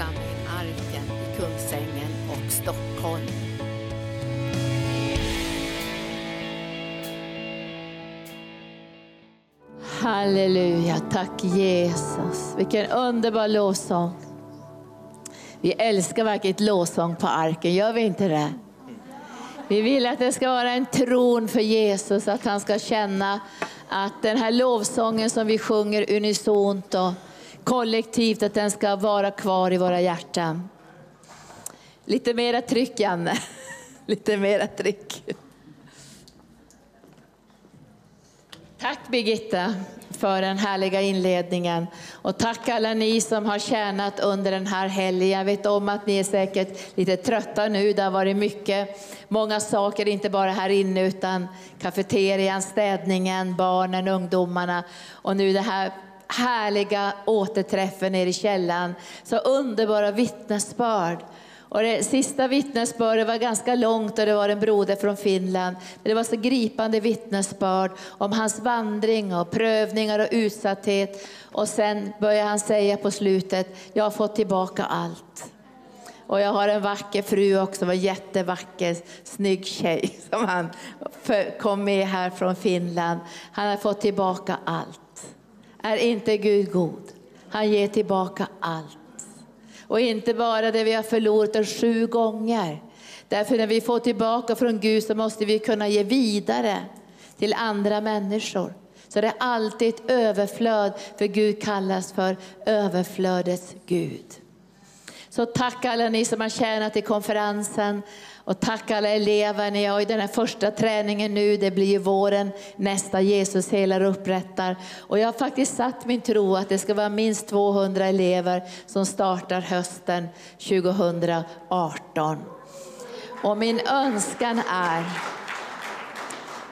församling Arken i Kungsängen och Stockholm. Halleluja, tack Jesus. Vilken underbar lovsång. Vi älskar verkligen lovsång på arken, gör vi inte det? Vi vill att det ska vara en tron för Jesus, att han ska känna att den här lovsången som vi sjunger unisont och kollektivt, att den ska vara kvar i våra hjärtan. Lite mera tryck Janne, lite mera tryck. Tack Birgitta för den härliga inledningen. Och tack alla ni som har tjänat under den här helgen. Jag vet om att ni är säkert lite trötta nu. Det har varit mycket, många saker, inte bara här inne utan kafeterian, städningen, barnen, ungdomarna och nu det här härliga återträffen nere i källaren. Så underbara vittnesbörd. Och det sista vittnesbördet var ganska långt och det var en broder från Finland. Det var så gripande vittnesbörd om hans vandring och prövningar och utsatthet. Och sen började han säga på slutet, jag har fått tillbaka allt. Och jag har en vacker fru också, en jättevacker, snygg tjej som han kom med här från Finland. Han har fått tillbaka allt. Är inte Gud god? Han ger tillbaka allt. Och inte bara det vi har förlorat sju gånger. Därför när vi får tillbaka från Gud så måste vi kunna ge vidare till andra människor. Så det är alltid ett överflöd, för Gud kallas för överflödets Gud. Så tack alla ni som har tjänat i konferensen och tack alla elever. Ni har ju den här första träningen nu, det blir ju våren nästa Jesus helar och upprättar. Och jag har faktiskt satt min tro att det ska vara minst 200 elever som startar hösten 2018. Och min önskan är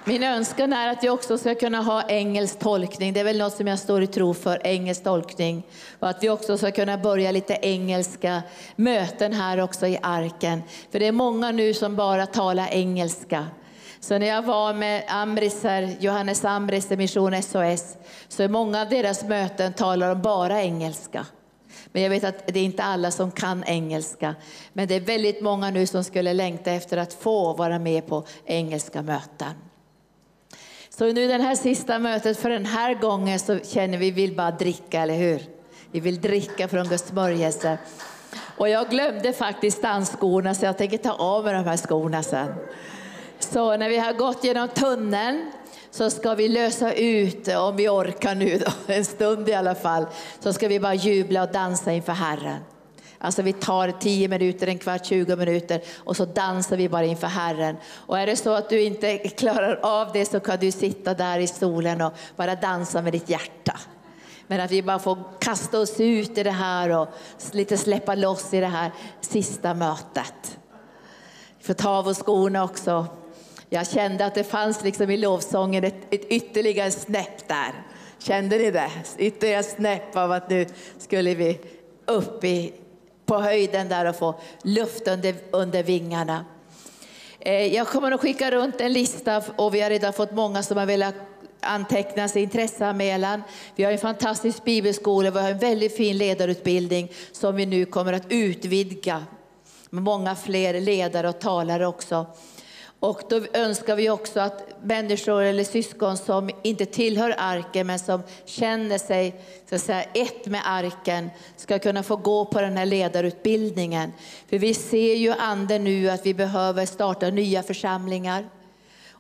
min önskan är att vi också ska kunna ha engelsk tolkning. Det är väl något som jag står i tro för, engelsk tolkning. Och att vi också ska kunna börja lite engelska möten här också i arken. För det är många nu som bara talar engelska. Så när jag var med Amriser, Johannes Amriser Mission SOS, så är många av deras möten talar de bara engelska. Men jag vet att det är inte alla som kan engelska. Men det är väldigt många nu som skulle längta efter att få vara med på engelska möten. Så nu det här sista mötet för den här gången så känner vi vill bara dricka, eller hur? Vi vill dricka från Guds smörjelse. Och jag glömde faktiskt dansskorna så jag tänker ta av mig de här skorna sen. Så när vi har gått genom tunneln så ska vi lösa ut, om vi orkar nu då, en stund i alla fall, så ska vi bara jubla och dansa inför Herren. Alltså vi tar 10 minuter, en kvart, 20 minuter och så dansar vi bara inför Herren. Och är det så att du inte klarar av det så kan du sitta där i stolen och bara dansa med ditt hjärta. Men att vi bara får kasta oss ut i det här och lite släppa loss i det här sista mötet. Vi får ta av oss skorna också. Jag kände att det fanns liksom i lovsången ett, ett ytterligare snäpp där. Kände ni det? Ytterligare snäpp av att nu skulle vi upp i på höjden där och få luft under, under vingarna. Eh, jag kommer att skicka runt en lista och vi har redan fått många som har velat anteckna sig intresseanmälan. Vi har en fantastisk bibelskola, vi har en väldigt fin ledarutbildning som vi nu kommer att utvidga med många fler ledare och talare också. Och då önskar vi också att människor eller syskon som inte tillhör arken men som känner sig så att säga, ett med arken ska kunna få gå på den här ledarutbildningen. För vi ser ju anden nu att vi behöver starta nya församlingar.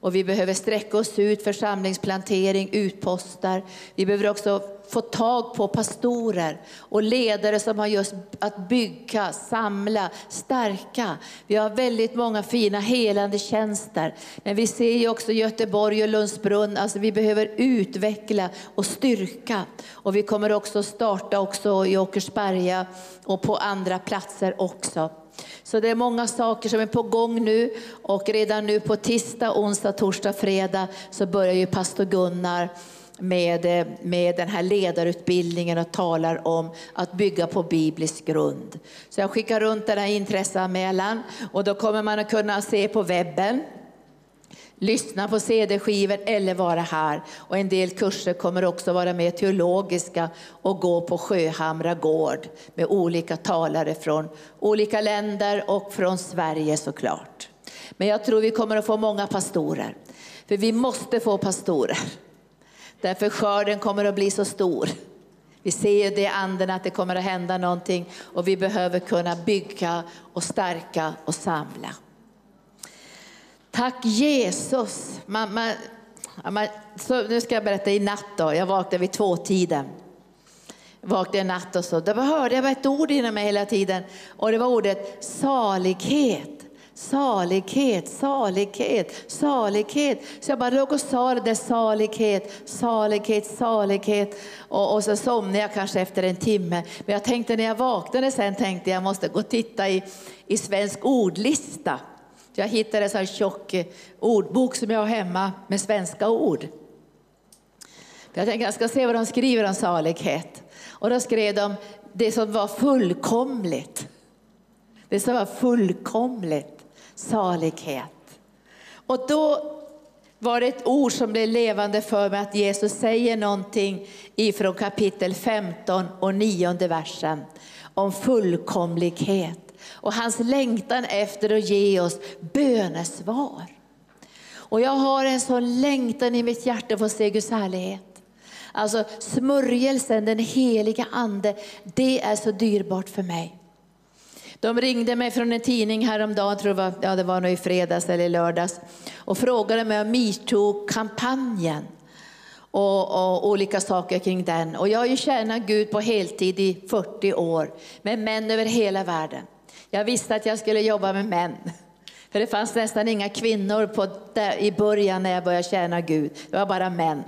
Och vi behöver sträcka oss ut, församlingsplantering, utpostar. Vi behöver också få tag på pastorer och ledare som har just att bygga, samla, stärka. Vi har väldigt många fina helande tjänster. Men vi ser ju också Göteborg och Lundsbrunn, alltså vi behöver utveckla och styrka. Och vi kommer också starta också i Åkersberga och på andra platser också. Så det är många saker som är på gång nu och redan nu på tisdag, onsdag, torsdag, fredag så börjar ju pastor Gunnar med, med den här ledarutbildningen och talar om att bygga på biblisk grund. Så jag skickar runt den här intresseanmälan och då kommer man att kunna se på webben lyssna på CD-skivor eller vara här. Och en del kurser kommer också vara mer teologiska och gå på Sjöhamra gård med olika talare från olika länder och från Sverige såklart. Men jag tror vi kommer att få många pastorer. För vi måste få pastorer. Därför skörden kommer att bli så stor. Vi ser ju det i anden att det kommer att hända någonting och vi behöver kunna bygga och stärka och samla. Tack Jesus. Man, man, man, så nu ska jag berätta i natt då. Jag vaknade vid tvåtiden. Jag vaknade i natt och så. Då hörde jag ett ord inom mig hela tiden. Och det var ordet salighet. Salighet, salighet, salighet. Så jag bara låg och sa det där salighet, salighet, salighet. Och, och så somnade jag kanske efter en timme. Men jag tänkte när jag vaknade sen tänkte jag jag måste gå och titta i, i svensk ordlista. Jag hittade en sån tjock eh, ordbok som jag har hemma med svenska ord. Jag tänkte jag ska se vad de skriver om salighet. Och då skrev de det som var fullkomligt. Det som var fullkomligt salighet. Och då var det ett ord som blev levande för mig att Jesus säger någonting ifrån kapitel 15 och 9 versen om fullkomlighet och hans längtan efter att ge oss bönesvar. Och jag har en sån längtan i mitt hjärta att få se Guds härlighet. Alltså smörjelsen, den heliga ande, det är så dyrbart för mig. De ringde mig från en tidning häromdagen, tror jag, ja, det var nog i fredags eller lördags, och frågade mig om metoo-kampanjen och, och, olika saker kring den. Och jag har ju tjänat Gud på heltid i 40 år med män över hela världen. Jag visste att jag skulle jobba med män. För det fanns nästan inga kvinnor på, där, i början när jag började tjäna Gud. Det var bara män.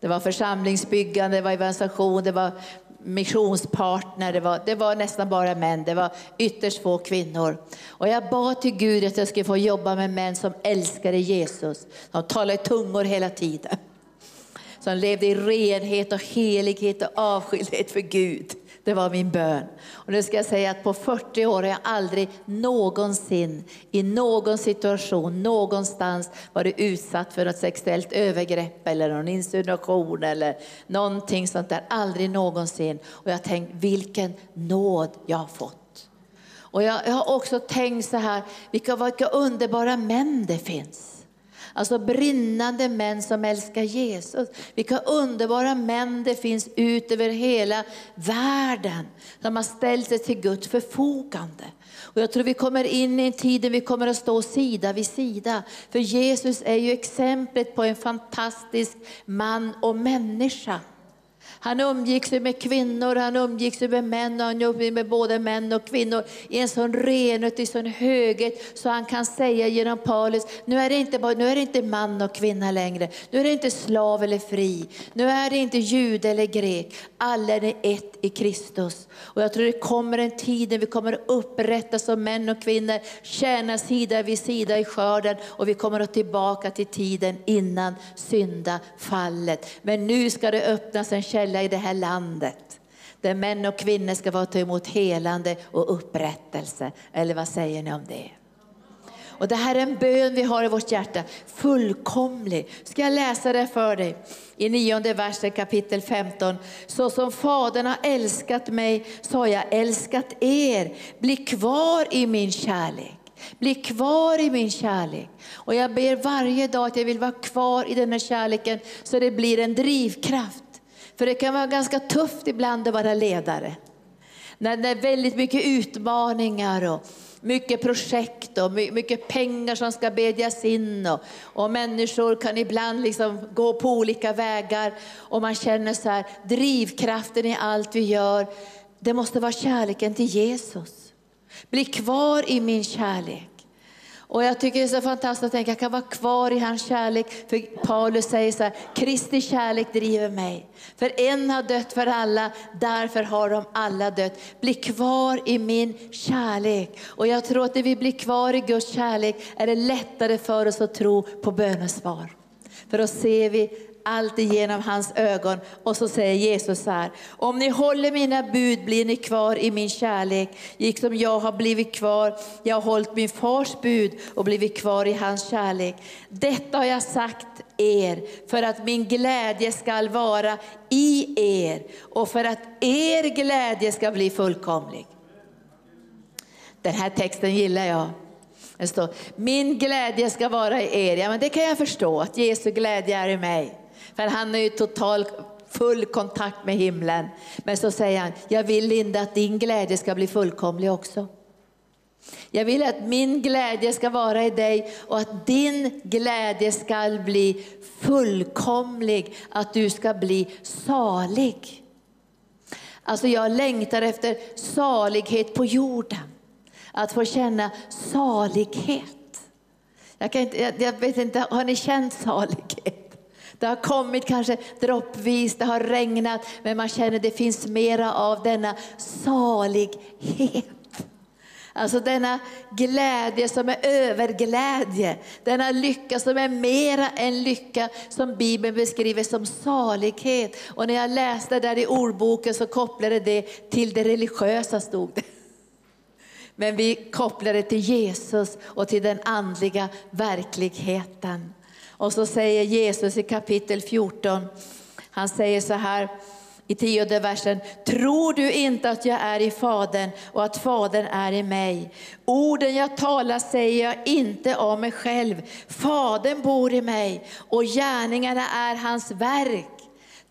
Det var församlingsbyggande, det var evangelisation, det var missionspartner, det var, det var nästan bara män, det var ytterst få kvinnor. Och jag bad till Gud att jag skulle få jobba med män som älskade Jesus, som talade i tungor hela tiden. Som levde i renhet och helighet och avskildhet för Gud. Det var min bön. Och nu ska jag säga att på 40 år har jag aldrig någonsin i någon situation någonstans varit utsatt för något sexuellt övergrepp eller någon insinuation eller någonting sånt där. Aldrig någonsin. Och jag har tänkt vilken nåd jag har fått. Och jag, jag har också tänkt så här, vilka, vilka underbara män det finns. Alltså brinnande män som älskar Jesus. Vilka underbara män det finns ut över hela världen som har ställt sig till Guds förfogande. Och jag tror vi kommer in i en tid där vi kommer att stå sida vid sida. För Jesus är ju exemplet på en fantastisk man och människa. Han umgicks med kvinnor, han umgicks med män och han umgick med både män och kvinnor i en sån renhet, i sån höghet så han kan säga genom Paulus, nu är, det inte, nu är det inte man och kvinna längre, nu är det inte slav eller fri, nu är det inte jude eller grek, alla är ett i Kristus. Och jag tror det kommer en tid när vi kommer att upprättas som män och kvinnor, tjäna sida vid sida i skörden och vi kommer att tillbaka till tiden innan syndafallet. Men nu ska det öppnas en källa källa i det här landet. Där män och kvinnor ska vara ta emot helande och upprättelse. Eller vad säger ni om det? Och det här är en bön vi har i vårt hjärta, fullkomlig. Ska jag läsa det för dig? I nionde versen kapitel 15. Så som Fadern har älskat mig så har jag älskat er. Bli kvar i min kärlek. Bli kvar i min kärlek. Och jag ber varje dag att jag vill vara kvar i den här kärleken så det blir en drivkraft. För det kan vara ganska tufft ibland att vara ledare. När det är väldigt mycket utmaningar och mycket projekt och mycket pengar som ska bedjas in. Och, och människor kan ibland liksom gå på olika vägar och man känner så här, drivkraften i allt vi gör, det måste vara kärleken till Jesus. Bli kvar i min kärlek. Och jag tycker det är så fantastiskt att tänka, jag kan vara kvar i hans kärlek. För Paulus säger så här, Kristi kärlek driver mig. För en har dött för alla, därför har de alla dött. Bli kvar i min kärlek. Och jag tror att när vi blir kvar i Guds kärlek är det lättare för oss att tro på bönesvar. För då ser vi allt genom hans ögon. Och så säger Jesus så här, om ni håller mina bud blir ni kvar i min kärlek, liksom jag har blivit kvar, jag har hållit min fars bud och blivit kvar i hans kärlek. Detta har jag sagt er för att min glädje skall vara i er och för att er glädje ska bli fullkomlig. Den här texten gillar jag. Det står, min glädje ska vara i er. Ja, men det kan jag förstå, att Jesu glädje är i mig. För han är ju total full kontakt med himlen. Men så säger han, jag vill Linda att din glädje ska bli fullkomlig också. Jag vill att min glädje ska vara i dig och att din glädje ska bli fullkomlig, att du ska bli salig. Alltså jag längtar efter salighet på jorden. Att få känna salighet. Jag, kan inte, jag, jag vet inte, har ni känt salighet? Det har kommit kanske droppvis, det har regnat, men man känner att det finns mera av denna salighet. Alltså denna glädje som är överglädje, denna lycka som är mera än lycka som Bibeln beskriver som salighet. Och när jag läste där i ordboken så kopplade det till det religiösa stod det. Men vi kopplar det till Jesus och till den andliga verkligheten. Och så säger Jesus i kapitel 14, han säger så här, i tionde versen. Tror du inte att jag är i Fadern och att Fadern är i mig? Orden jag talar säger jag inte av mig själv. Fadern bor i mig och gärningarna är hans verk.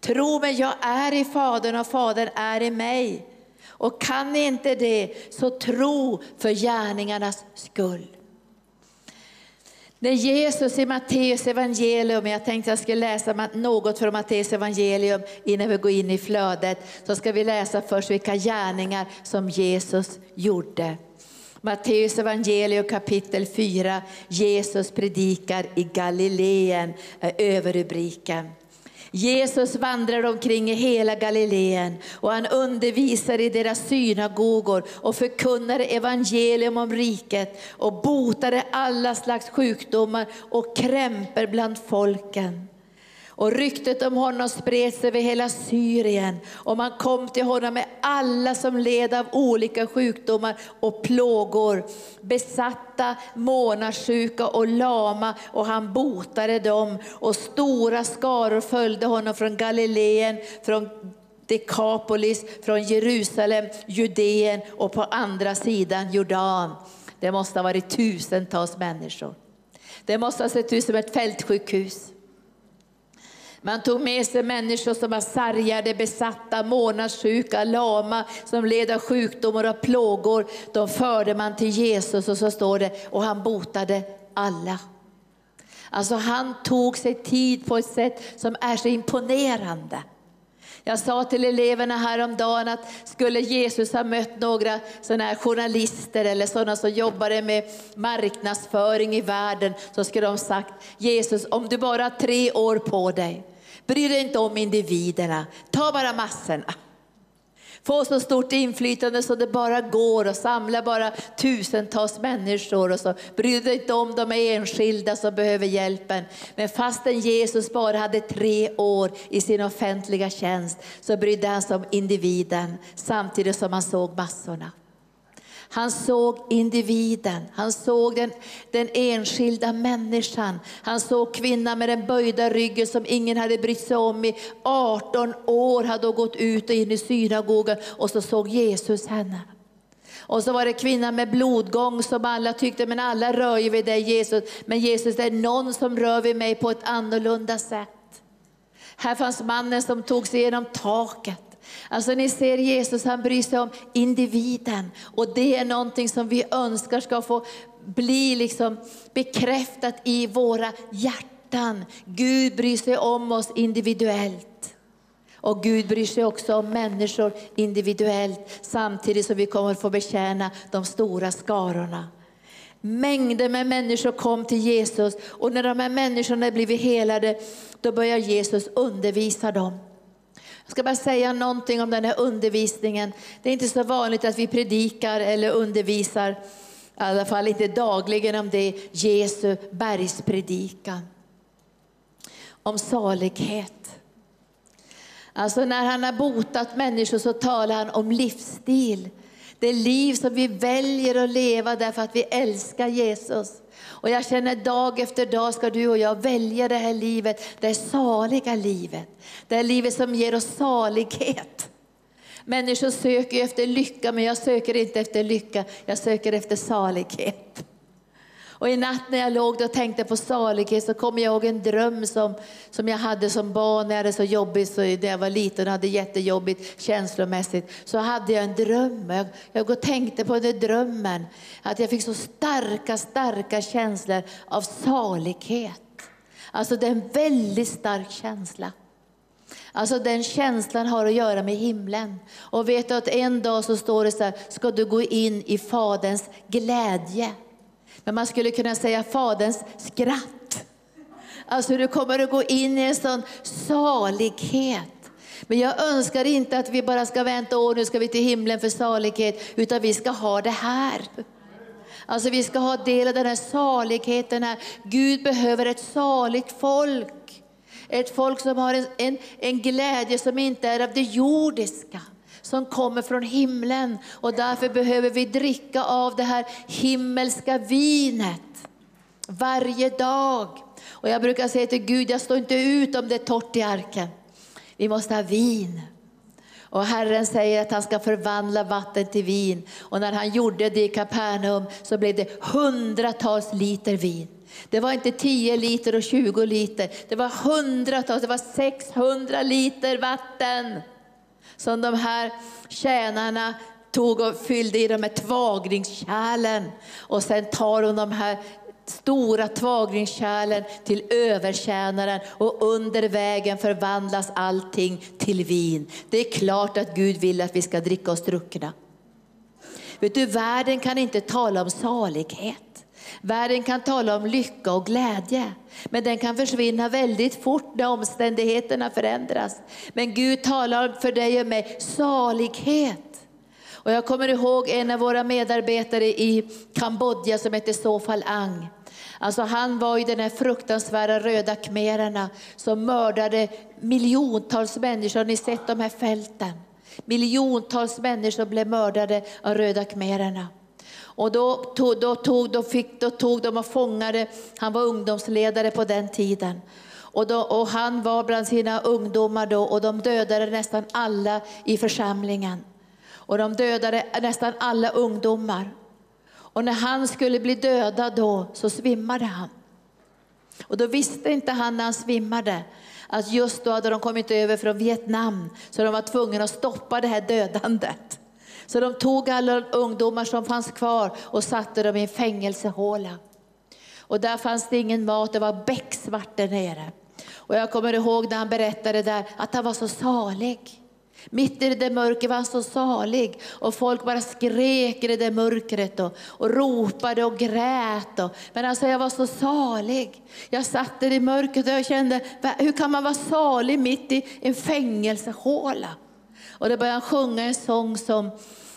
Tro mig, jag är i Fadern och Fadern är i mig. Och kan ni inte det, så tro för gärningarnas skull. När Jesus i Matteus evangelium, jag tänkte jag skulle läsa något från Matteus evangelium innan vi går in i flödet, så ska vi läsa först vilka gärningar som Jesus gjorde. Matteus evangelium kapitel 4, Jesus predikar i Galileen, är överrubriken. Jesus vandrade omkring i hela Galileen och han undervisade i deras synagogor och förkunnade evangelium om riket och botade alla slags sjukdomar och krämpor bland folken. Och ryktet om honom spreds över hela Syrien och man kom till honom med alla som led av olika sjukdomar och plågor, besatta, månadssjuka och lama och han botade dem och stora skaror följde honom från Galileen, från Dekapolis, från Jerusalem, Judeen och på andra sidan Jordan. Det måste ha varit tusentals människor. Det måste ha sett ut som ett fältsjukhus. Man tog med sig människor som var sargade, besatta, månadssjuka, lama, som led av sjukdomar och plågor. De förde man till Jesus och så står det, och han botade alla. Alltså han tog sig tid på ett sätt som är så imponerande. Jag sa till eleverna häromdagen att skulle Jesus ha mött några såna här journalister eller sådana som jobbade med marknadsföring i världen så skulle de sagt Jesus om du bara har tre år på dig Bry dig inte om individerna, ta bara massorna. Få så stort inflytande så det bara går och samla bara tusentals människor. Och så. Bry dig inte om de enskilda som behöver hjälpen. Men fastän Jesus bara hade tre år i sin offentliga tjänst så brydde han sig om individen samtidigt som han såg massorna. Han såg individen, han såg den, den enskilda människan. Han såg kvinnan med den böjda ryggen som ingen hade brytt sig om i 18 år, hade gått ut och in i synagogan och så såg Jesus henne. Och så var det kvinnan med blodgång som alla tyckte, men alla rör ju vid dig Jesus. Men Jesus, det är någon som rör vid mig på ett annorlunda sätt. Här fanns mannen som tog sig genom taket. Alltså ni ser Jesus, han bryr sig om individen. Och det är någonting som vi önskar ska få bli liksom bekräftat i våra hjärtan. Gud bryr sig om oss individuellt. Och Gud bryr sig också om människor individuellt, samtidigt som vi kommer att få betjäna de stora skarorna. Mängder med människor kom till Jesus och när de här människorna blivit helade, då börjar Jesus undervisa dem. Jag ska bara säga någonting om den här undervisningen. Det är inte så vanligt att vi predikar eller undervisar, i alla fall inte dagligen om det, Jesu bergspredikan. om salighet. Alltså när han har botat människor så talar han om livsstil. Det liv som vi väljer att leva därför att vi älskar Jesus. Och jag känner dag efter dag ska du och jag välja det här livet, det saliga livet. Det här livet som ger oss salighet. Människor söker efter lycka, men jag söker inte efter lycka, jag söker efter salighet. Och i natt när jag låg och tänkte på salighet så kom jag ihåg en dröm som, som jag hade som barn när jag hade så jobbigt, så när jag var liten och hade jättejobbigt känslomässigt. Så hade jag en dröm. Jag, jag och tänkte på den drömmen, att jag fick så starka, starka känslor av salighet. Alltså det är en väldigt stark känsla. Alltså den känslan har att göra med himlen. Och vet du att en dag så står det så här, ska du gå in i Faderns glädje. Men man skulle kunna säga Faderns skratt. Alltså du kommer att gå in i en sån salighet. Men jag önskar inte att vi bara ska vänta, och nu ska vi till himlen för salighet, utan vi ska ha det här. Alltså vi ska ha del av den här saligheten här. Gud behöver ett saligt folk. Ett folk som har en, en, en glädje som inte är av det jordiska som kommer från himlen. Och därför behöver vi dricka av det här himmelska vinet varje dag. Och jag brukar säga till Gud, jag står inte ut om det är torrt i arken. Vi måste ha vin. Och Herren säger att han ska förvandla vatten till vin. Och när han gjorde det i Kapernaum så blev det hundratals liter vin. Det var inte 10 liter och 20 liter, det var hundratals, det var 600 liter vatten som de här tjänarna tog och fyllde i de här tvagningskärlen. Och sen tar hon de här stora tvagningskärlen till övertjänaren och under vägen förvandlas allting till vin. Det är klart att Gud vill att vi ska dricka oss druckna. Vet du, världen kan inte tala om salighet. Världen kan tala om lycka och glädje, men den kan försvinna väldigt fort när omständigheterna förändras. Men Gud talar för dig och mig salighet. Och jag kommer ihåg en av våra medarbetare i Kambodja som hette Sofal Ang. Alltså han var i den här fruktansvärda röda khmererna som mördade miljontals människor. Har ni sett de här fälten? Miljontals människor blev mördade av röda khmererna. Och då tog, då, tog, då, fick, då tog de och fångade, han var ungdomsledare på den tiden. Och, då, och han var bland sina ungdomar då och de dödade nästan alla i församlingen. Och de dödade nästan alla ungdomar. Och när han skulle bli dödad då så svimmade han. Och då visste inte han när han svimmade att just då hade de kommit över från Vietnam så de var tvungna att stoppa det här dödandet. Så de tog alla ungdomar som fanns kvar och satte dem i en fängelsehåla. Och där fanns det ingen mat, det var becksvart där nere. Och jag kommer ihåg när han berättade där att han var så salig. Mitt i det mörkret var han så salig och folk bara skrek i det mörkret och, och ropade och grät. Och, men alltså jag var så salig. Jag satt där i mörkret och jag kände, hur kan man vara salig mitt i en fängelsehåla? Och då började han sjunga en sång som,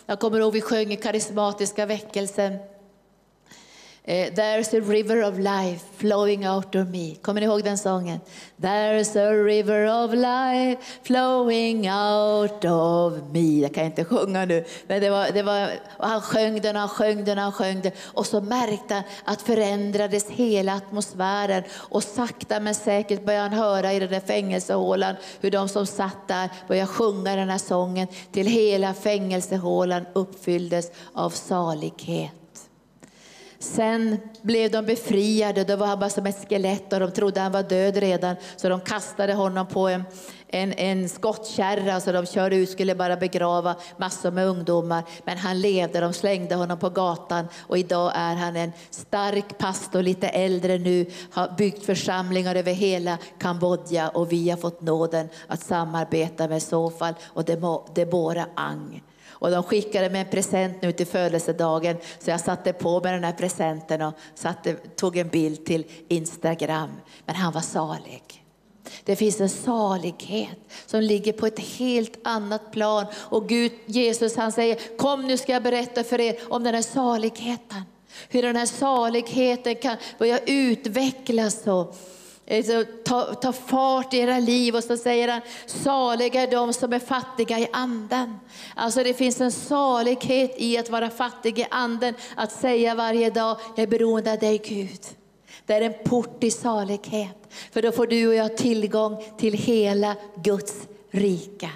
jag kommer ihåg vi sjöng i karismatiska väckelsen. Eh, There's a river of life flowing out of me. Kommer ni ihåg den sången? There's a river of life flowing out of me. Jag kan inte sjunga nu, men det var, det var, han sjöng den, han sjöng den, han sjöng den. Och så märkte han att förändrades hela atmosfären. Och sakta men säkert började han höra i den där fängelsehålan hur de som satt där började sjunga den här sången till hela fängelsehålan uppfylldes av salighet. Sen blev de befriade, då var han bara som ett skelett och de trodde han var död redan. Så de kastade honom på en, en, en skottkärra. Så de körde ut, skulle bara begrava massor med ungdomar. Men han levde, de slängde honom på gatan. Och idag är han en stark pastor, lite äldre nu, har byggt församlingar över hela Kambodja. Och vi har fått nåden att samarbeta med Sofal och Debora Ang. Och de skickade mig en present nu till födelsedagen så jag satte på mig den här presenten och satte, tog en bild till Instagram. Men han var salig. Det finns en salighet som ligger på ett helt annat plan. Och Gud, Jesus han säger, kom nu ska jag berätta för er om den här saligheten. Hur den här saligheten kan börja utvecklas. Och Eh, ta, ta fart i era liv och så säger han, saliga är de som är fattiga i anden. Alltså det finns en salighet i att vara fattig i anden, att säga varje dag, jag är beroende av dig Gud. Det är en port i salighet, för då får du och jag tillgång till hela Guds rika.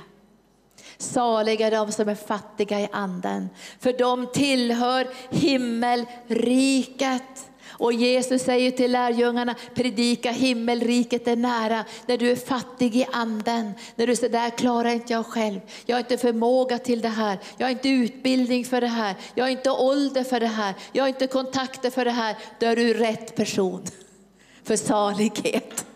Saliga är de som är fattiga i anden, för de tillhör himmelriket. Och Jesus säger till lärjungarna, predika himmelriket är nära. När du är fattig i anden, när du säger, det här klarar inte jag själv. Jag har inte förmåga till det här, jag har inte utbildning för det här, jag har inte ålder för det här, jag har inte kontakter för det här. Då är du rätt person för salighet.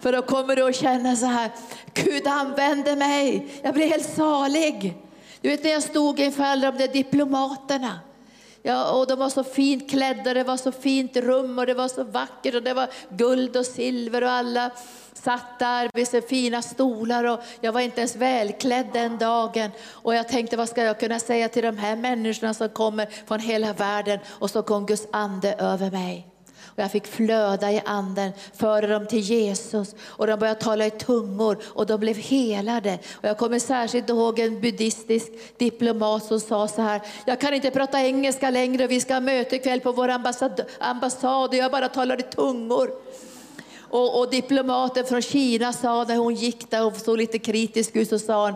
För då kommer du att känna så här, Gud använder mig, jag blir helt salig. Du vet när jag stod inför alla de där diplomaterna. Ja, och de var så fint klädda, det var så fint rum och det var så vackert och det var guld och silver och alla satt där vid så fina stolar och jag var inte ens välklädd den dagen. Och jag tänkte, vad ska jag kunna säga till de här människorna som kommer från hela världen? Och så kom Guds ande över mig. Och jag fick flöda i anden, föra dem till Jesus och de började tala i tungor och de blev helade. Och jag kommer särskilt ihåg en buddhistisk diplomat som sa så här, jag kan inte prata engelska längre, och vi ska ha möte ikväll på vår ambassad, ambassad och jag bara talar i tungor. Och, och, diplomaten från Kina sa när hon gick där och såg lite kritisk ut så sa hon,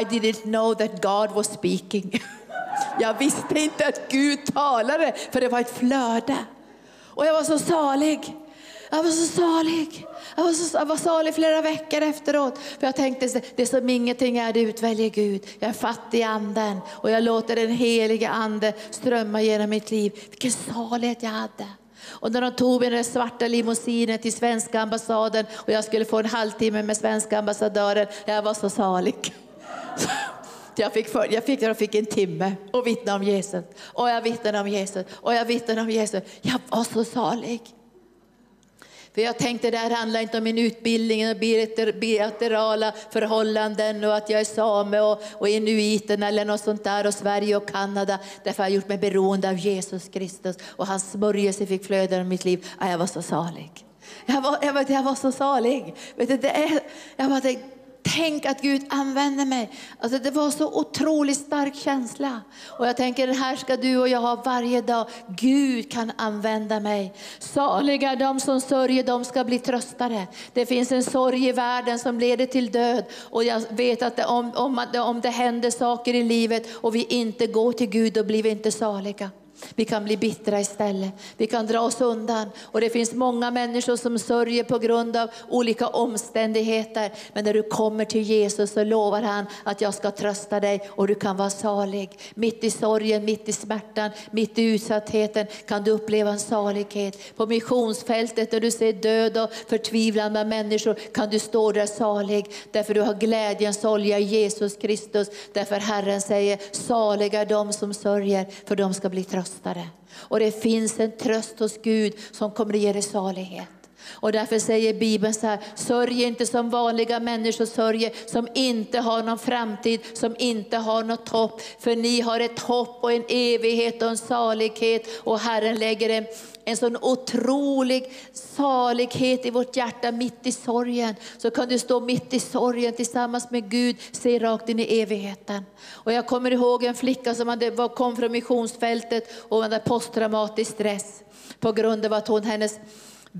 I didn't know that God was speaking. Jag visste inte att Gud talade för det var ett flöde. Och jag var så salig. Jag var så salig. Jag var, så, jag var salig flera veckor efteråt. För jag tänkte, det som ingenting är, det utväljer Gud. Jag är fattig i anden och jag låter den helige ande strömma genom mitt liv. Vilken salighet jag hade. Och när de tog mig den svarta limousinen till svenska ambassaden och jag skulle få en halvtimme med svenska ambassadören, jag var så salig. Jag fick, för, jag, fick, jag fick en timme och vittna om Jesus. Och jag vittnade om Jesus. Och jag vittnade om Jesus. Jag var så salig. För jag tänkte det här handlar inte om min utbildning och bilaterala förhållanden och att jag är same och, och inuiten eller något sånt där och Sverige och Kanada. Därför har jag gjort mig beroende av Jesus Kristus och hans smörjelse fick flöda i mitt liv. Ja, jag var så salig. Jag var, jag var, jag var så salig. Vet du, det är, jag bara tänkte, Tänk att Gud använder mig. Alltså det var så otroligt stark känsla. Och jag tänker den här ska du och jag ha varje dag. Gud kan använda mig. Saliga de som sörjer, de ska bli tröstade. Det finns en sorg i världen som leder till död. Och jag vet att det, om, om, om det händer saker i livet och vi inte går till Gud, då blir vi inte saliga. Vi kan bli bittra istället. Vi kan dra oss undan. Och det finns många människor som sörjer på grund av olika omständigheter. Men när du kommer till Jesus så lovar han att jag ska trösta dig och du kan vara salig. Mitt i sorgen, mitt i smärtan, mitt i utsattheten kan du uppleva en salighet. På missionsfältet där du ser död och förtvivlan bland människor kan du stå där salig. Därför du har glädjens olja i Jesus Kristus. Därför Herren säger, saliga de som sörjer för de ska bli tröstade tröstare. Och det finns en tröst hos Gud som kommer att ge dig salighet. Och därför säger Bibeln så här, sörj inte som vanliga människor sörjer, som inte har någon framtid, som inte har något hopp. För ni har ett hopp och en evighet och en salighet och Herren lägger en, en sån otrolig salighet i vårt hjärta mitt i sorgen. Så kan du stå mitt i sorgen tillsammans med Gud, se rakt in i evigheten. Och jag kommer ihåg en flicka som hade, kom från missionsfältet och hade posttraumatisk stress på grund av att hon, hennes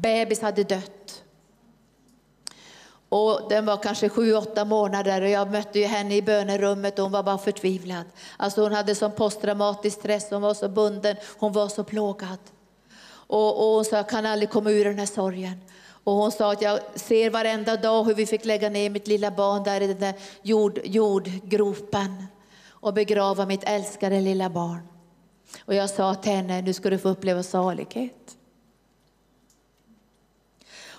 bebis hade dött. Och den var kanske sju, åtta månader och jag mötte ju henne i bönerummet och hon var bara förtvivlad. Alltså hon hade sån posttraumatisk stress, hon var så bunden, hon var så plågad. Och, och hon sa, jag kan aldrig komma ur den här sorgen. Och hon sa att jag ser varenda dag hur vi fick lägga ner mitt lilla barn där i den där jord, jordgropen och begrava mitt älskade lilla barn. Och jag sa till henne, nu ska du få uppleva salighet.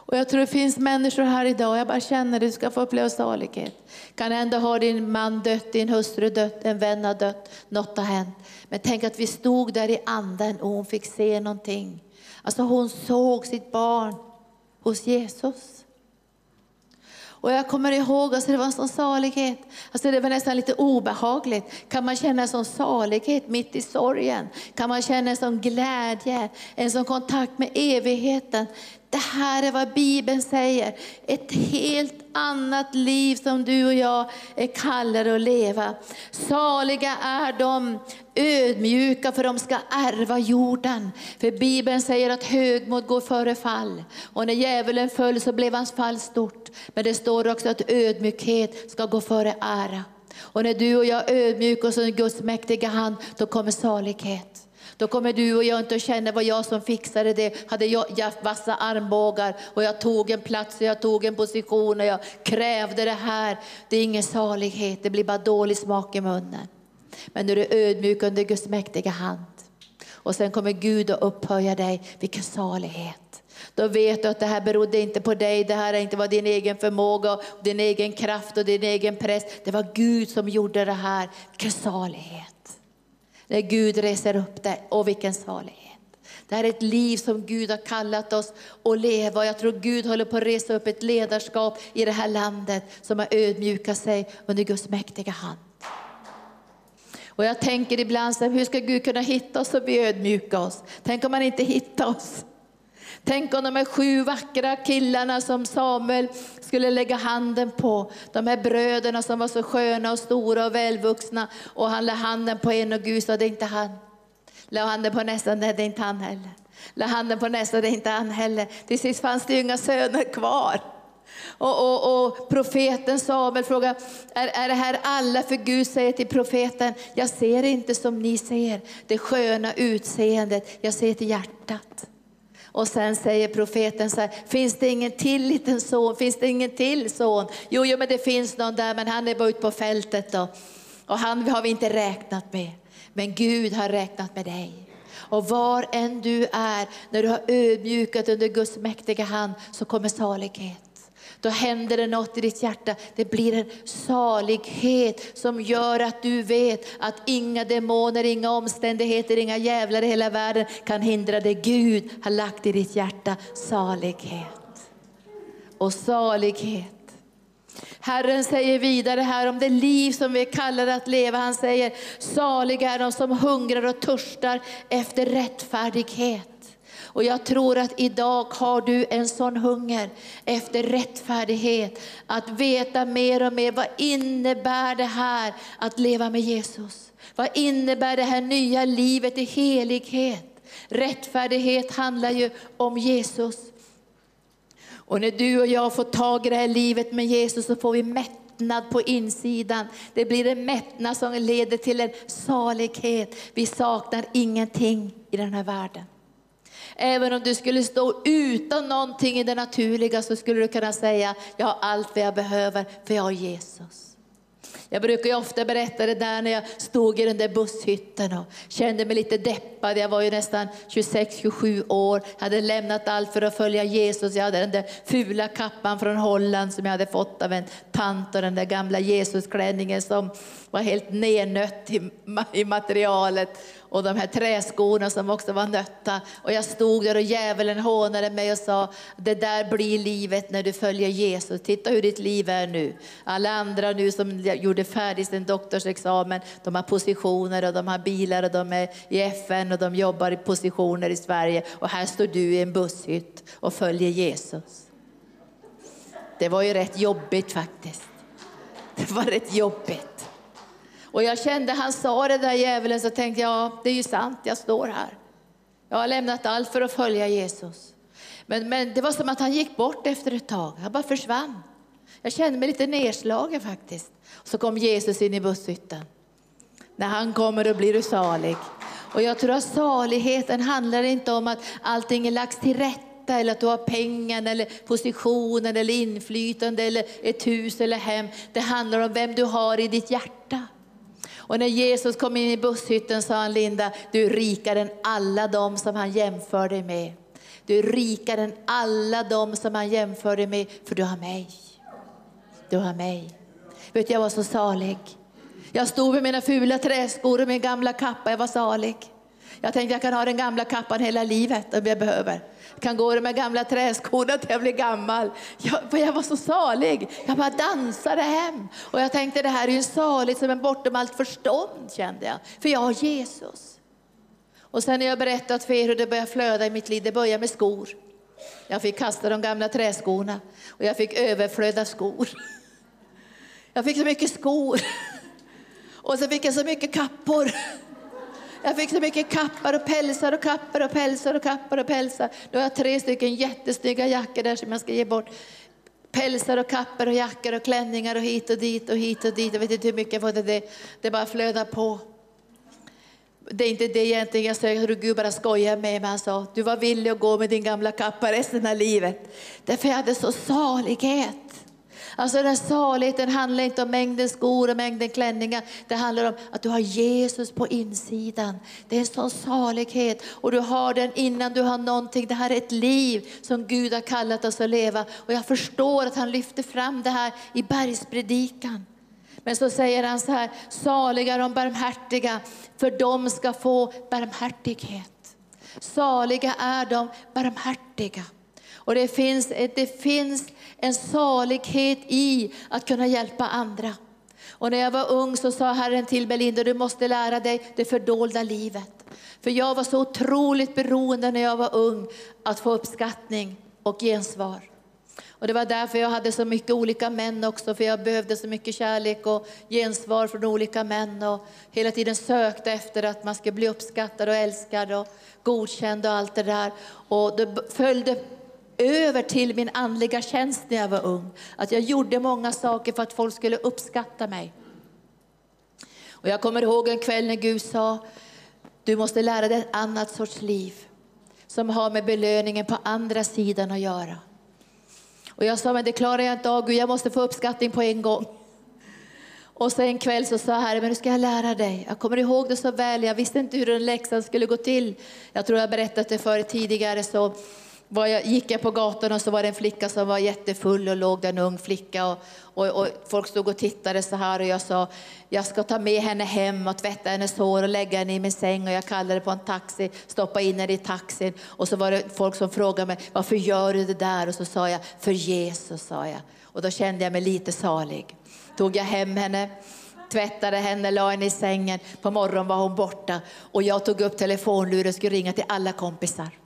Och jag tror det finns människor här idag, jag bara känner att du ska få uppleva salighet. Kan ändå ha din man dött, din hustru dött, en vän har dött, något har hänt. Men tänk att vi stod där i anden och hon fick se någonting. Alltså hon såg sitt barn hos Jesus. Och jag kommer ihåg, alltså det var en sån salighet. Alltså det var nästan lite obehagligt. Kan man känna en sån salighet mitt i sorgen? Kan man känna en sån glädje, en sån kontakt med evigheten? Det här är vad Bibeln säger. Ett helt annat liv som du och jag är kallade att leva. Saliga är de ödmjuka för de ska ärva jorden. För Bibeln säger att högmod går före fall. Och när djävulen föll så blev hans fall stort. Men det står också att ödmjukhet ska gå före ära. Och när du och jag ödmjukar oss under Guds mäktiga hand, då kommer salighet. Då kommer du och jag inte att känna vad jag som fixade det. Hade jag jag vassa armbågar och jag tog en plats och jag tog en position och jag krävde det här. Det är ingen salighet, det blir bara dålig smak i munnen. Men nu är du ödmjuk under Guds mäktiga hand och sen kommer Gud att upphöja dig, vilken salighet. Då vet du att det här berodde inte på dig, det här inte var din egen förmåga, din egen kraft och din egen press. Det var Gud som gjorde det här. Vilken salighet. När Gud reser upp dig, och vilken salighet. Det här är ett liv som Gud har kallat oss att leva. Jag tror Gud håller på att resa upp ett ledarskap i det här landet som har ödmjukat sig under Guds mäktiga hand. Och jag tänker ibland så här, hur ska Gud kunna hitta oss och bli ödmjuka oss? Tänk om han inte hittar oss. Tänk om de här sju vackra killarna som Samuel skulle lägga handen på. De här bröderna som var så sköna och stora och välvuxna. Och han lade handen på en och Gud sa, det är inte han. La handen på nästa, nej det är inte han heller. La handen på nästa, det är inte han heller. Till sist fanns det ju inga söner kvar. Och, och, och, profeten Samuel frågar, är, är det här alla? För Gud säger till profeten, jag ser inte som ni ser, det sköna utseendet, jag ser till hjärtat. Och sen säger profeten så här, finns det ingen till liten son? Finns det ingen till son? Jo, jo men det finns någon där, men han är bara ute på fältet då. Och han har vi inte räknat med. Men Gud har räknat med dig. Och var än du är, när du har ödmjukat under Guds mäktiga hand, så kommer salighet. Då händer det något i ditt hjärta. Det blir en salighet som gör att du vet att inga demoner, inga omständigheter, inga djävlar i hela världen kan hindra det Gud har lagt i ditt hjärta. Salighet. Och salighet. Herren säger vidare här om det liv som vi kallar att leva. Han säger, saliga är de som hungrar och törstar efter rättfärdighet. Och jag tror att idag har du en sån hunger efter rättfärdighet, att veta mer och mer vad innebär det här att leva med Jesus? Vad innebär det här nya livet i helighet? Rättfärdighet handlar ju om Jesus. Och när du och jag får tag i det här livet med Jesus så får vi mättnad på insidan. Det blir en mättnad som leder till en salighet. Vi saknar ingenting i den här världen. Även om du skulle stå utan någonting i det naturliga så skulle du kunna säga, jag har allt vad jag behöver för jag har Jesus. Jag brukar ju ofta berätta det där när jag stod i den där busshytten och kände mig lite deppad. Jag var ju nästan 26-27 år, jag hade lämnat allt för att följa Jesus. Jag hade den där fula kappan från Holland som jag hade fått av en tant och den där gamla Jesusklänningen som var helt nernött i materialet och de här träskorna som också var nötta. Och jag stod där och djävulen hånade mig och sa, det där blir livet när du följer Jesus. Titta hur ditt liv är nu. Alla andra nu som gjorde färdigt sin doktorsexamen, de har positioner och de har bilar och de är i FN och de jobbar i positioner i Sverige. Och här står du i en busshytt och följer Jesus. Det var ju rätt jobbigt faktiskt. Det var rätt jobbigt. Och jag kände, han sa det där djävulen, så tänkte jag, ja, det är ju sant, jag står här. Jag har lämnat allt för att följa Jesus. Men, men det var som att han gick bort efter ett tag, han bara försvann. Jag kände mig lite nedslagen faktiskt. Så kom Jesus in i busshytten. När han kommer då blir du salig. Och jag tror att saligheten handlar inte om att allting är lagt till rätta eller att du har pengar eller positionen eller inflytande eller ett hus eller hem. Det handlar om vem du har i ditt hjärta. Och när Jesus kom in i busshytten sa han, Linda, du är rikare än alla de som han jämför dig med. Du är rikare än alla de som han jämför dig med, för du har mig. Du har mig. Vet du, jag var så salig. Jag stod med mina fula träskor och min gamla kappa, jag var salig. Jag tänkte jag kan ha den gamla kappan hela livet om jag behöver. Jag kan gå i de gamla träskorna till jag blir gammal. Jag, för jag var så salig. Jag bara dansade hem. Och jag tänkte det här är ju saligt som en bortom allt förstånd kände jag. För jag har Jesus. Och sen när jag berättat för er hur det började flöda i mitt liv. Det började med skor. Jag fick kasta de gamla träskorna och jag fick överflöda skor. Jag fick så mycket skor. Och så fick jag så mycket kappor. Jag fick så mycket kappar och pälsar och kappar och pälsar och kappar och pälsar. Då har jag tre stycken jättesnygga jackor där som jag ska ge bort. Pälsar och kappor och jackor och klänningar och hit och dit och hit och dit. Jag vet inte hur mycket jag fått det. Det bara flödar på. Det är inte det egentligen jag söker, hur Gud bara skojar med mig. Han sa, du var villig att gå med din gamla kappa resten av livet. Därför jag hade så salighet. Alltså den här saligheten handlar inte om mängden skor och mängden klänningar. Det handlar om att du har Jesus på insidan. Det är en sån salighet och du har den innan du har någonting. Det här är ett liv som Gud har kallat oss att leva. Och jag förstår att han lyfter fram det här i bergspredikan. Men så säger han så här, saliga de barmhärtiga, för de ska få barmhärtighet. Saliga är de barmhärtiga. Och det finns, det finns en salighet i att kunna hjälpa andra. Och när jag var ung så sa Herren till Belinda, du måste lära dig det fördolda livet. För jag var så otroligt beroende när jag var ung att få uppskattning och gensvar. Och det var därför jag hade så mycket olika män också, för jag behövde så mycket kärlek och gensvar från olika män och hela tiden sökte efter att man skulle bli uppskattad och älskad och godkänd och allt det där. Och det följde över till min andliga tjänst när jag var ung. Att jag gjorde många saker för att folk skulle uppskatta mig. Och jag kommer ihåg en kväll när Gud sa, du måste lära dig ett annat sorts liv som har med belöningen på andra sidan att göra. Och jag sa, men det klarar jag inte av, Gud, jag måste få uppskattning på en gång. Och så en kväll så sa Herren, men nu ska jag lära dig. Jag kommer ihåg det så väl, jag visste inte hur den läxan skulle gå till. Jag tror jag berättat det för tidigare. Så var jag, gick jag på gatan och så var det en flicka som var jättefull och låg där en ung flicka och, och, och, folk stod och tittade så här och jag sa jag ska ta med henne hem och tvätta hennes hår och lägga henne i min säng och jag kallade på en taxi, stoppa in henne i taxin och så var det folk som frågade mig varför gör du det där och så sa jag för Jesus sa jag och då kände jag mig lite salig. Tog jag hem henne tvättade henne, la henne i sängen. På morgonen var hon borta och jag tog upp telefonluren och skulle ringa till alla kompisar.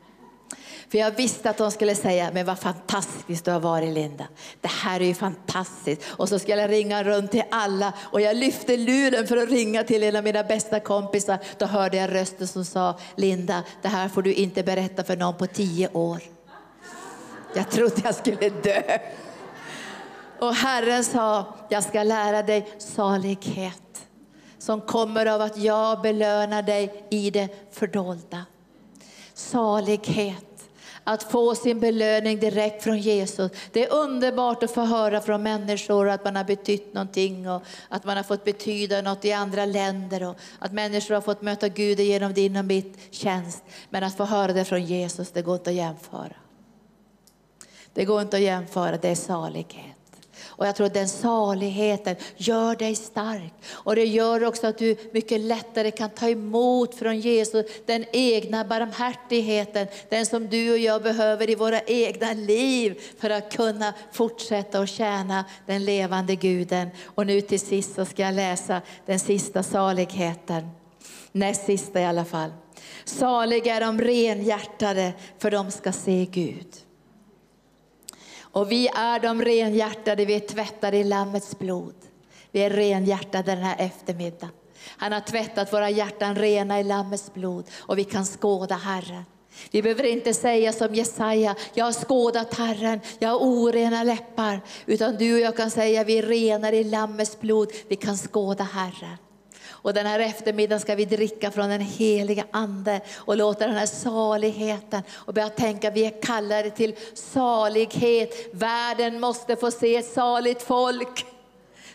För jag visste att de skulle säga, men vad fantastiskt du har varit Linda. Det här är ju fantastiskt. Och så skulle jag ringa runt till alla och jag lyfte luren för att ringa till en av mina bästa kompisar. Då hörde jag rösten som sa, Linda, det här får du inte berätta för någon på tio år. Jag trodde jag skulle dö. Och Herren sa, jag ska lära dig salighet som kommer av att jag belönar dig i det fördolda. Salighet att få sin belöning direkt från Jesus. Det är underbart att få höra från människor att man har betytt någonting och att man har fått betyda något i andra länder och att människor har fått möta Gud genom din och mitt tjänst. Men att få höra det från Jesus, det går inte att jämföra. Det går inte att jämföra, det är salighet. Och jag tror att den saligheten gör dig stark. Och det gör också att du mycket lättare kan ta emot från Jesus den egna barmhärtigheten, den som du och jag behöver i våra egna liv för att kunna fortsätta att tjäna den levande Guden. Och nu till sist så ska jag läsa den sista saligheten, näst sista i alla fall. Saliga är de renhjärtade, för de ska se Gud. Och vi är de renhjärtade, vi är tvättade i Lammets blod. Vi är renhjärtade den här eftermiddagen. Han har tvättat våra hjärtan rena i Lammets blod och vi kan skåda Herren. Vi behöver inte säga som Jesaja, jag har skådat Herren, jag har orena läppar. Utan du och jag kan säga, vi är renare i Lammets blod, vi kan skåda Herren. Och den här eftermiddagen ska vi dricka från den heliga Ande och låta den här saligheten och börja tänka, vi är kallade till salighet. Världen måste få se ett saligt folk.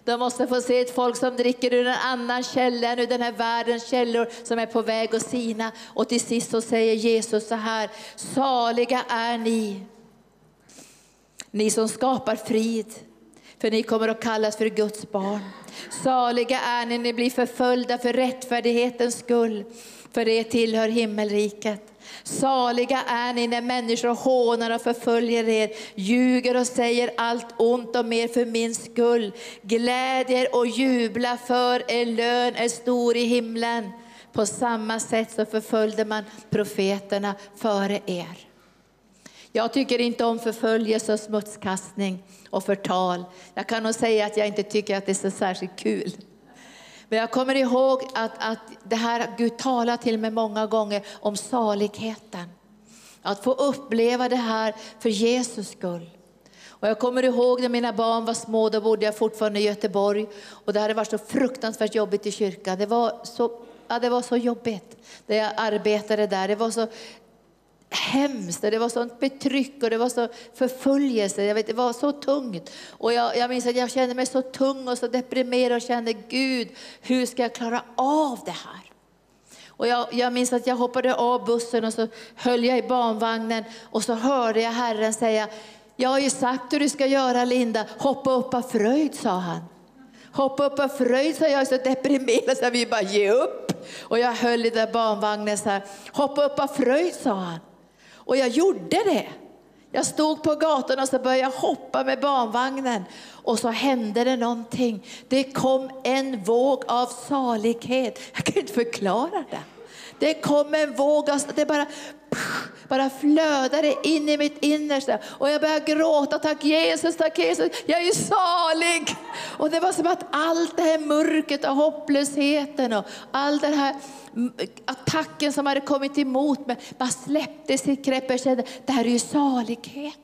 De måste få se ett folk som dricker ur en annan källa än ur den här världens källor som är på väg att sina. Och till sist så säger Jesus så här, saliga är ni, ni som skapar frid, för ni kommer att kallas för Guds barn. Saliga är ni, ni blir förföljda för rättfärdighetens skull, för det tillhör himmelriket. Saliga är ni när människor hånar och förföljer er, ljuger och säger allt ont om er för min skull. Gläd er och jubla för er lön är stor i himlen. På samma sätt så förföljde man profeterna före er. Jag tycker inte om förföljelse och smutskastning och förtal. Jag kan nog säga att jag inte tycker att det är så särskilt kul. Men jag kommer ihåg att, att det här Gud talar till mig många gånger om saligheten. Att få uppleva det här för Jesus skull. Och jag kommer ihåg när mina barn var små, då bodde jag fortfarande i Göteborg. Och det hade varit så fruktansvärt jobbigt i kyrkan. Det var så, ja, det var så jobbigt när jag arbetade där. Det var så hemskt, och det var sånt betryck och det var så förföljelse. Jag vet, det var så tungt. Och jag, jag minns att jag kände mig så tung och så deprimerad och kände Gud, hur ska jag klara av det här? Och jag, jag minns att jag hoppade av bussen och så höll jag i barnvagnen och så hörde jag Herren säga, jag har ju sagt hur du ska göra Linda, hoppa upp av fröjd, sa han. Hoppa upp av fröjd, sa jag, så deprimerad så jag vill bara ge upp. Och jag höll i den barnvagnen så här, hoppa upp av fröjd, sa han. Och jag gjorde det. Jag stod på gatan och så började jag hoppa med barnvagnen. Och så hände det någonting. Det kom en våg av salighet. Jag kan inte förklara det. Det kom en våg av, det bara, bara flödade in i mitt innersta. Och jag började gråta, tack Jesus, tack Jesus, jag är salig. Och det var som att allt det här mörkret och hopplösheten och all den här attacken som hade kommit emot mig bara släppte sitt grepp. Jag kände, det här är ju salighet.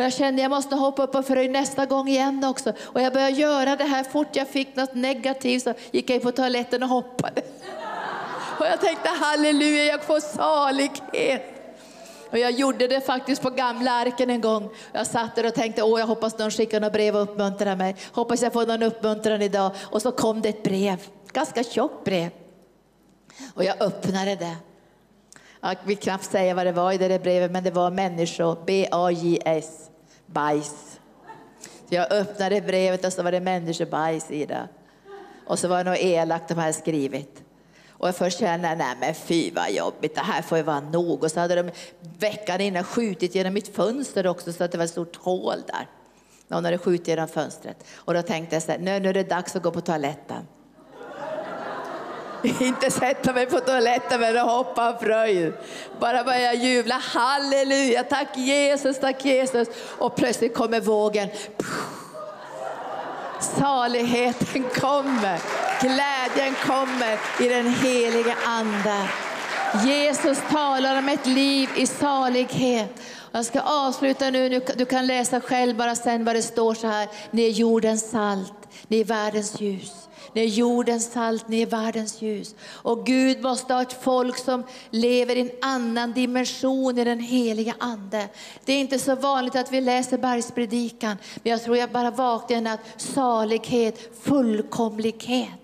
Och jag kände jag måste hoppa upp och fröj nästa gång igen också. Och jag började göra det här fort jag fick något negativt så gick jag in på toaletten och hoppade. Och jag tänkte halleluja, jag får salighet. Och jag gjorde det faktiskt på gamla arken en gång. Jag satt där och tänkte, åh jag hoppas någon skickar något brev och uppmuntrar mig. Hoppas jag får någon uppmuntran idag. Och så kom det ett brev, ganska tjockt brev. Och jag öppnade det. Jag vill knappt säga vad det var i det där brevet, men det var människor, B-A-J-S, bajs. Så jag öppnade brevet och så var det människobajs i det. Och så var det något elakt de hade skrivit. Och jag först kände, nej men fy vad jobbigt, det här får ju vara nog. Och så hade de veckan innan skjutit genom mitt fönster också så att det var ett stort hål där. Någon hade skjutit genom fönstret. Och då tänkte jag så här, nu, nu är det dags att gå på toaletten. Inte sätta mig på toaletten men hoppa av fröjd. Bara börja jubla, halleluja, tack Jesus, tack Jesus. Och plötsligt kommer vågen. Saligheten kommer, glädjen kommer i den heliga Ande. Jesus talar om ett liv i salighet. Jag ska avsluta nu, du kan läsa själv bara sen vad det står så här. Ni är jordens salt, ni är världens ljus. Ni är jordens salt, ni är världens ljus. Och Gud måste ha ett folk som lever i en annan dimension i den heliga Ande. Det är inte så vanligt att vi läser bergspredikan, men jag tror jag bara vaknade att salighet, fullkomlighet.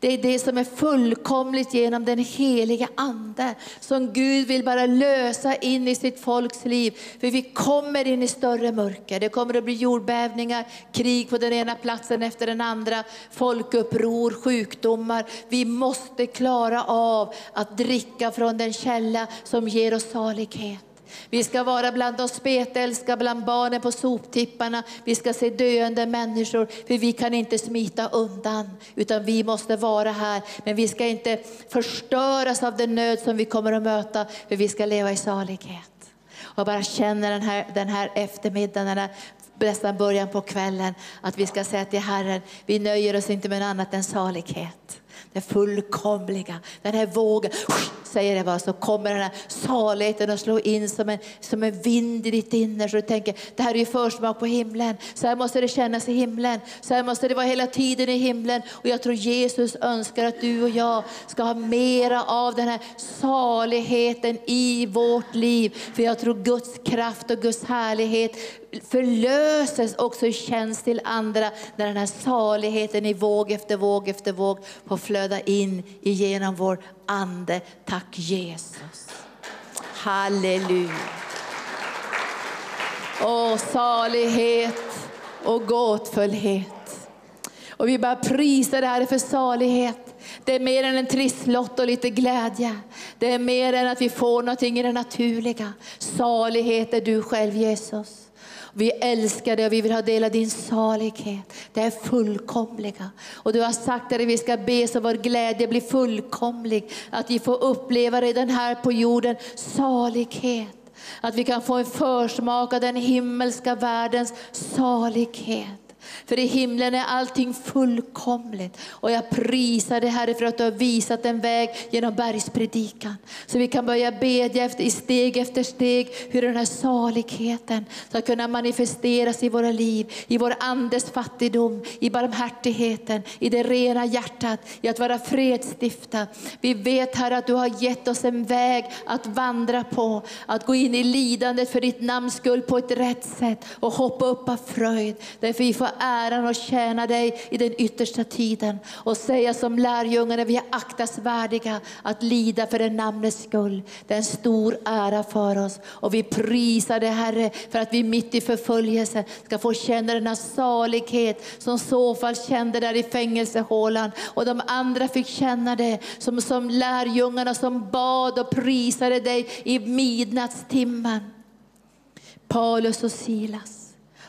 Det är det som är fullkomligt genom den heliga Ande som Gud vill bara lösa in i sitt folks liv. För vi kommer in i större mörker. Det kommer att bli jordbävningar, krig på den ena platsen efter den andra, folkuppror, sjukdomar. Vi måste klara av att dricka från den källa som ger oss salighet. Vi ska vara bland de spetälska, bland barnen på soptipparna. Vi ska se döende människor, för vi kan inte smita undan, utan vi måste vara här. Men vi ska inte förstöras av den nöd som vi kommer att möta, för vi ska leva i salighet. Och bara känner den här, den här eftermiddagen, den här nästan början på kvällen, att vi ska säga till Herren, vi nöjer oss inte med annat än salighet det fullkomliga. Den här vågen, säger det bara, så kommer den här saligheten att slå in som en, som en vind i ditt inre. Så du tänker, det här är ju försmak på himlen. Så här måste det kännas i himlen. Så här måste det vara hela tiden i himlen. Och jag tror Jesus önskar att du och jag ska ha mera av den här saligheten i vårt liv. För jag tror Guds kraft och Guds härlighet förlöses också i tjänst till andra när den här saligheten i våg efter våg efter våg får flöda in genom vår ande. Tack Jesus. Halleluja. Åh, salighet och gåtfullhet. Och vi bara prisar det här för salighet. Det är mer än en trisslott och lite glädje. Det är mer än att vi får någonting i det naturliga. Salighet är du själv Jesus. Vi älskar dig och vi vill ha del av din salighet. Det är fullkomliga. Och du har sagt att vi ska be så vår glädje blir fullkomlig. Att vi får uppleva redan här på jorden salighet. Att vi kan få en försmak av den himmelska världens salighet. För i himlen är allting fullkomligt. Och jag prisar dig Herre för att du har visat en väg genom bergspredikan. Så vi kan börja bedja efter, steg efter steg hur den här saligheten ska kunna manifesteras i våra liv, i vår andes fattigdom, i barmhärtigheten, i det rena hjärtat, i att vara fredstifta. Vi vet Herre att du har gett oss en väg att vandra på, att gå in i lidandet för ditt namns skull på ett rätt sätt och hoppa upp av fröjd. Därför vi får äran och tjäna dig i den yttersta tiden och säga som lärjungarna, vi är aktasvärdiga att lida för det namnets skull. Det är en stor ära för oss och vi prisar dig Herre för att vi mitt i förföljelsen ska få känna denna salighet som Sofal kände där i fängelsehålan och de andra fick känna det som, som lärjungarna som bad och prisade dig i midnattstimmen. Paulus och Silas.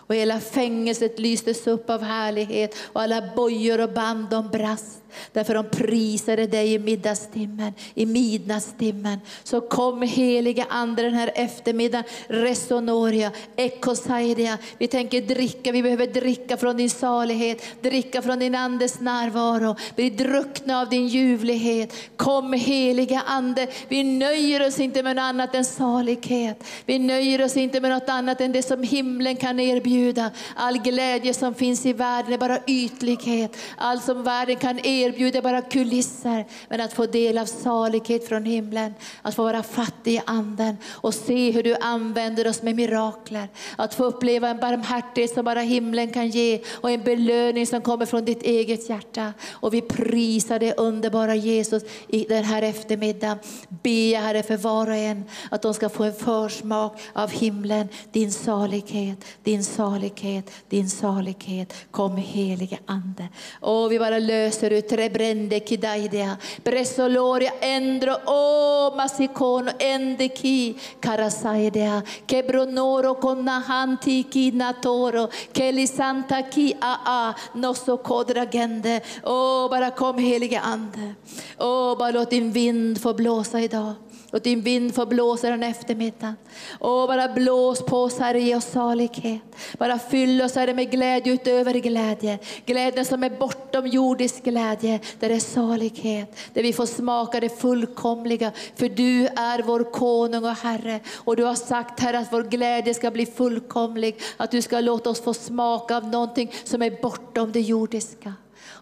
Och hela fängelset lystes upp av härlighet och alla bojor och band de brast. Därför de prisade dig i middagstimmen, i midnattstimmen. Så kom helige Ande den här eftermiddagen, resonoria, ekosaidia. Vi tänker dricka, vi behöver dricka från din salighet, dricka från din Andes närvaro, bli druckna av din ljuvlighet. Kom helige Ande, vi nöjer oss inte med något annat än salighet. Vi nöjer oss inte med något annat än det som himlen kan erbjuda. All glädje som finns i världen är bara ytlighet. Allt som världen kan erbjuda erbjuder bara kulisser, men att få del av salighet från himlen. Att få vara fattig i anden och se hur du använder oss med mirakler. Att få uppleva en barmhärtighet som bara himlen kan ge och en belöning som kommer från ditt eget hjärta. Och vi prisar det underbara Jesus i den här eftermiddagen. Be Herre för var och en att de ska få en försmak av himlen, din salighet, din salighet, din salighet. Kom helige Ande. Och vi bara löser ut trebrende kidaidea, bresoloria endro oh, o masikono endeki karasaidea, kebronoro konna hanti ki natoro, kelisanta ki a ah, a, ah, nosso kodragende. Åh, oh, bara kom helige Ande. Oh, Åh, bara låt din vind få blåsa idag. Låt din vind få blåsa den eftermiddagen. Och bara blås på oss Herre, ge oss salighet. Bara fyll oss Herre med glädje utöver glädje. Glädjen som är bortom jordisk glädje, där det är salighet. Där vi får smaka det fullkomliga. För du är vår konung och Herre. Och du har sagt Herre att vår glädje ska bli fullkomlig. Att du ska låta oss få smaka av någonting som är bortom det jordiska.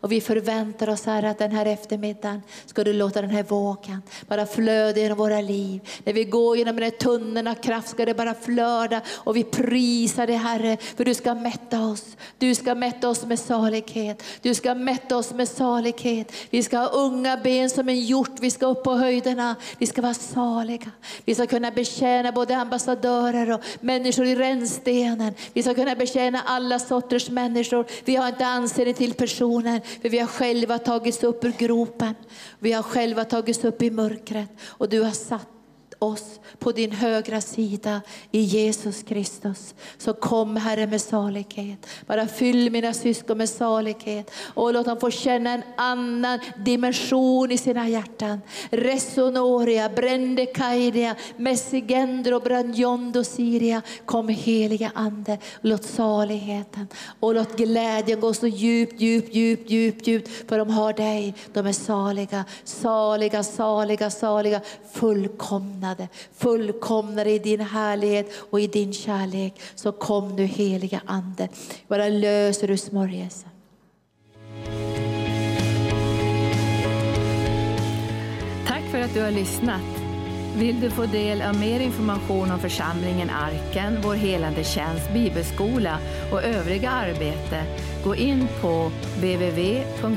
Och vi förväntar oss Herre att den här eftermiddagen ska du låta den här vågen bara flöda genom våra liv. När vi går genom den här tunneln av kraft ska det bara flöda och vi prisar dig Herre för du ska mätta oss. Du ska mätta oss med salighet. Du ska mätta oss med salighet. Vi ska ha unga ben som en hjort. Vi ska upp på höjderna. Vi ska vara saliga. Vi ska kunna betjäna både ambassadörer och människor i rännstenen. Vi ska kunna betjäna alla sorters människor. Vi har inte anseende till personen. För vi har själva tagits upp ur gropen. Vi har själva tagits upp i mörkret. Och du har satt oss på din högra sida i Jesus Kristus. Så kom Herre med salighet. Bara fyll mina syskon med salighet och låt dem få känna en annan dimension i sina hjärtan. Resonoria, brände kaidia, messigendro, brandjondo siria. Kom heliga Ande, låt saligheten och låt glädjen gå så djupt, djupt, djupt, djupt, djupt. För de har dig, de är saliga, saliga, saliga, saliga, fullkomna fullkomnade, fullkomnade i din härlighet och i din kärlek. Så kom nu heliga Ande, bara löser du smörjelsen. Tack för att du har lyssnat. Vill du få del av mer information om församlingen Arken, vår helande tjänst, bibelskola och övriga arbete, gå in på www.arken.org.